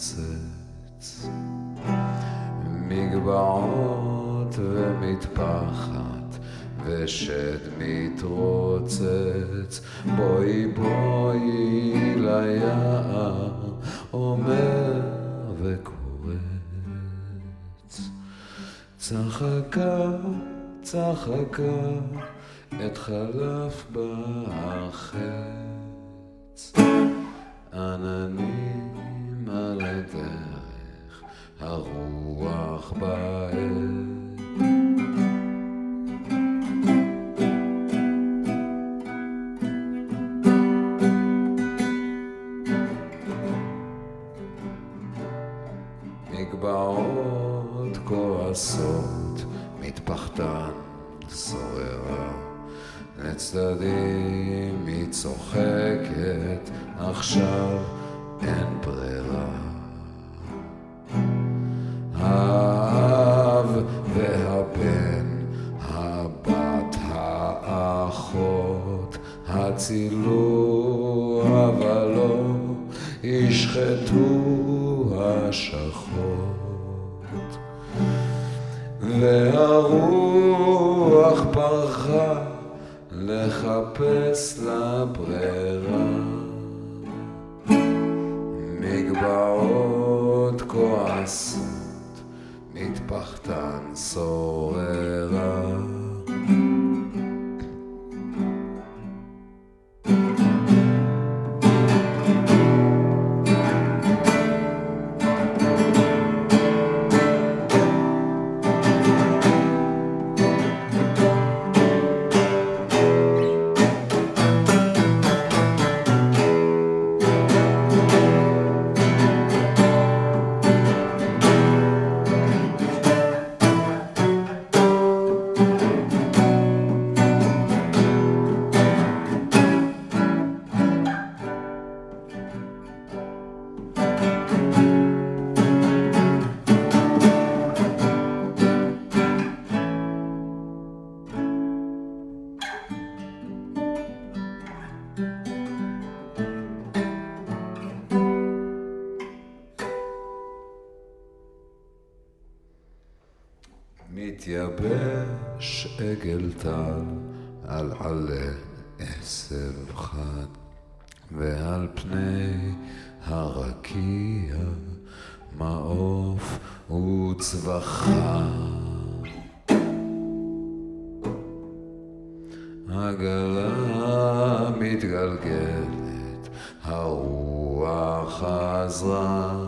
נוצץ. מגבעות ומטפחת ושד מתרוצץ, בואי בואי ליער, אומר וקורץ. צחקה, צחקה, את חלף בחץ. עננים הרוח בעת. מגבעות כועסות, מטפחתן שוררה. לצדדים היא צוחקת, עכשיו אין ברירה. הצילו, אבל לא ישחטו השחות. והרוח פרחה לחפש לה ברירה. מגבעות כועסות, מטפחתן שוררה. מתייבש עגל טל על עלה עשב חד, ועל פני הרקיע מעוף וצווחה. עגלה מתגלגלת, הרוח חזרה,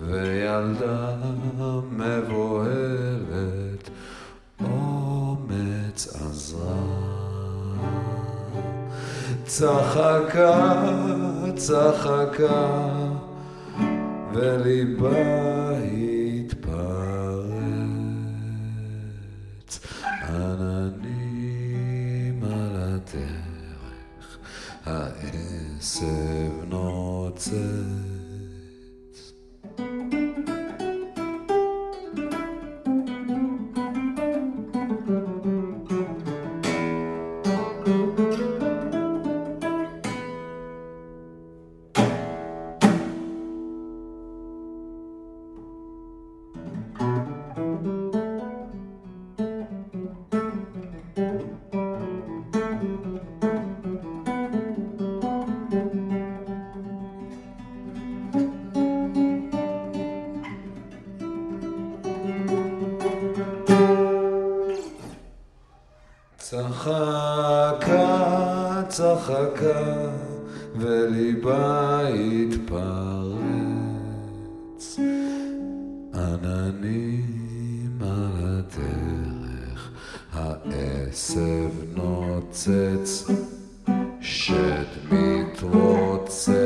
וילדה מבוהלת, צחקה, צחקה, וליבה התפרץ. עננים על הדרך, העשב נוצץ. צחקה, צחקה, וליבה התפרץ. עננים על הדרך, העשב נוצץ, שד מתרוצץ.